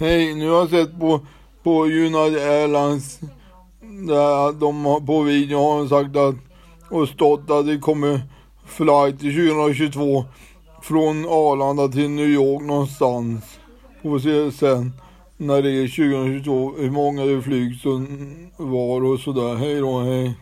Hej, nu har jag sett på, på United Airlines, där de har, på video har sagt att, och stått att det kommer flight 2022 från Arlanda till New York någonstans. Får se sen när det är 2022, hur många det flygs och var och sådär. Hej då, hej.